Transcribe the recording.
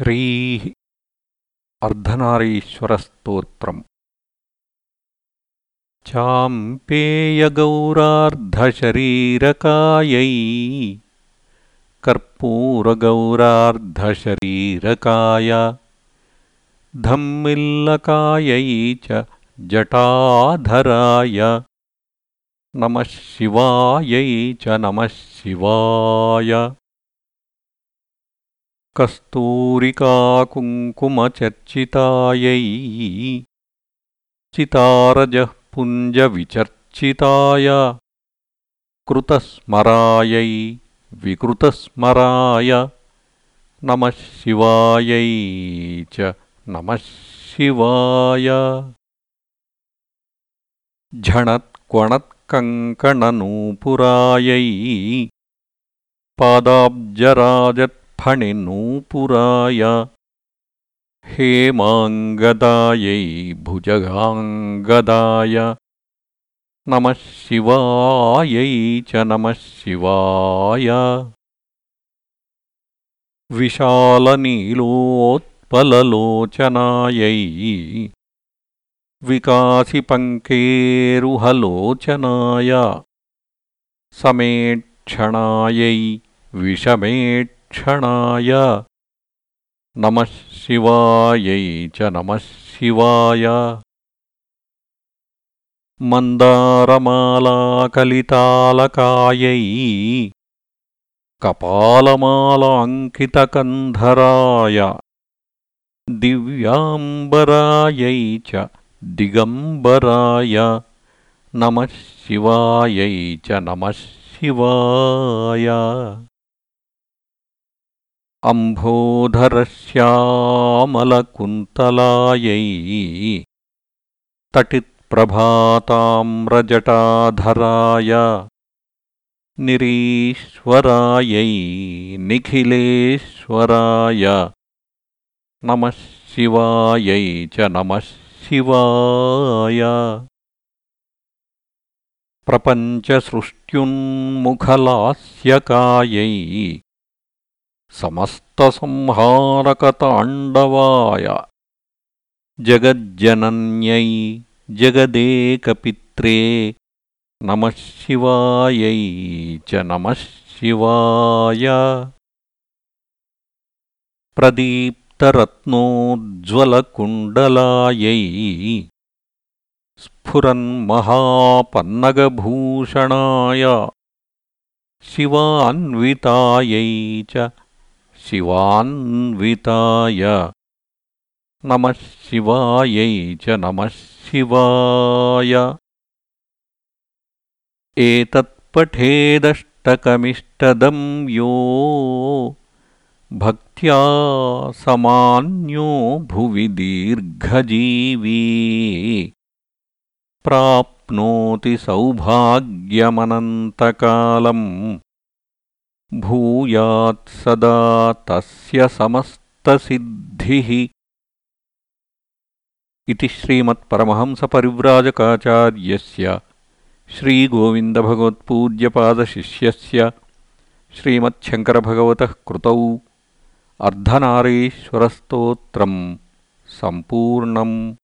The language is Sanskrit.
श्रीः अर्धनारीश्वरस्तोत्रम्। चाम्पेयगौरार्धशरीरकायै कर्पूरगौरार्धशरीरकाय धम्मिल्लकायै च जटाधराय नमः शिवायै च नमः शिवाय कस्तूरिकाकुङ्कुमचर्चितायै चितारजः पुञ्जविचर्चिताय कृतस्मरायै विकृतस्मराय नमः शिवायै च नमः शिवाय। झणत्क्वणत्कङ्कणनूपुरायै पादाब्जराजत्फणिनूपुराय हेमाङ्गदायै भुजगाङ्गदाय। नमः शिवायै च नमः शिवाय। विशालनीलोत्पललोचनायै विकासिपङ्केरुहलोचनाय। समेक्षणायै विषमेक्षणाय नमः शिवायै च नमः शिवाय। मन्दारमालाकलितालकायै। कपालमालाङ्कितकन्धराय। दिव्याम्बरायै च दिगम्बराय। नमः शिवायै च नमः शिवाय अम्भोधरश्यामलकुन्तलायै तटित्प्रभाताम्रजटाधराय निरीश्वरायै निखिलेश्वराय नमः शिवायै च नमः शिवाय। प्रपञ्चसृष्ट्युन्मुखलास्यकायै समस्तसंहारकताण्डवाय। जगज्जनन्यै जगदेकपित्रे नमः शिवायै च नमः शिवाय। प्रदीप्तरत्नोज्ज्वलकुण्डलायै स्फुरन्महापन्नगभूषणाय शिवान्वितायै च शिवान्विताय। नमः शिवायै च नमः शिवाय। एतत्पठेदष्टकमिष्टदं यो। भक्त्या समान्यो भुवि दीर्घजीवी। प्राप्नोति सौभाग्यमनन्तकालम् भूयात् सदा तस्य समस्तसिद्धिः। इति श्रीमत्परमहंसपरिव्राजकाचार्यस्य श्रीगोविन्दभगवत्पूज्यपादशिष्यस्य श्रीमच्छङ्करभगवतः कृतौ अर्धनारीश्वरस्तोत्रम् सम्पूर्णम्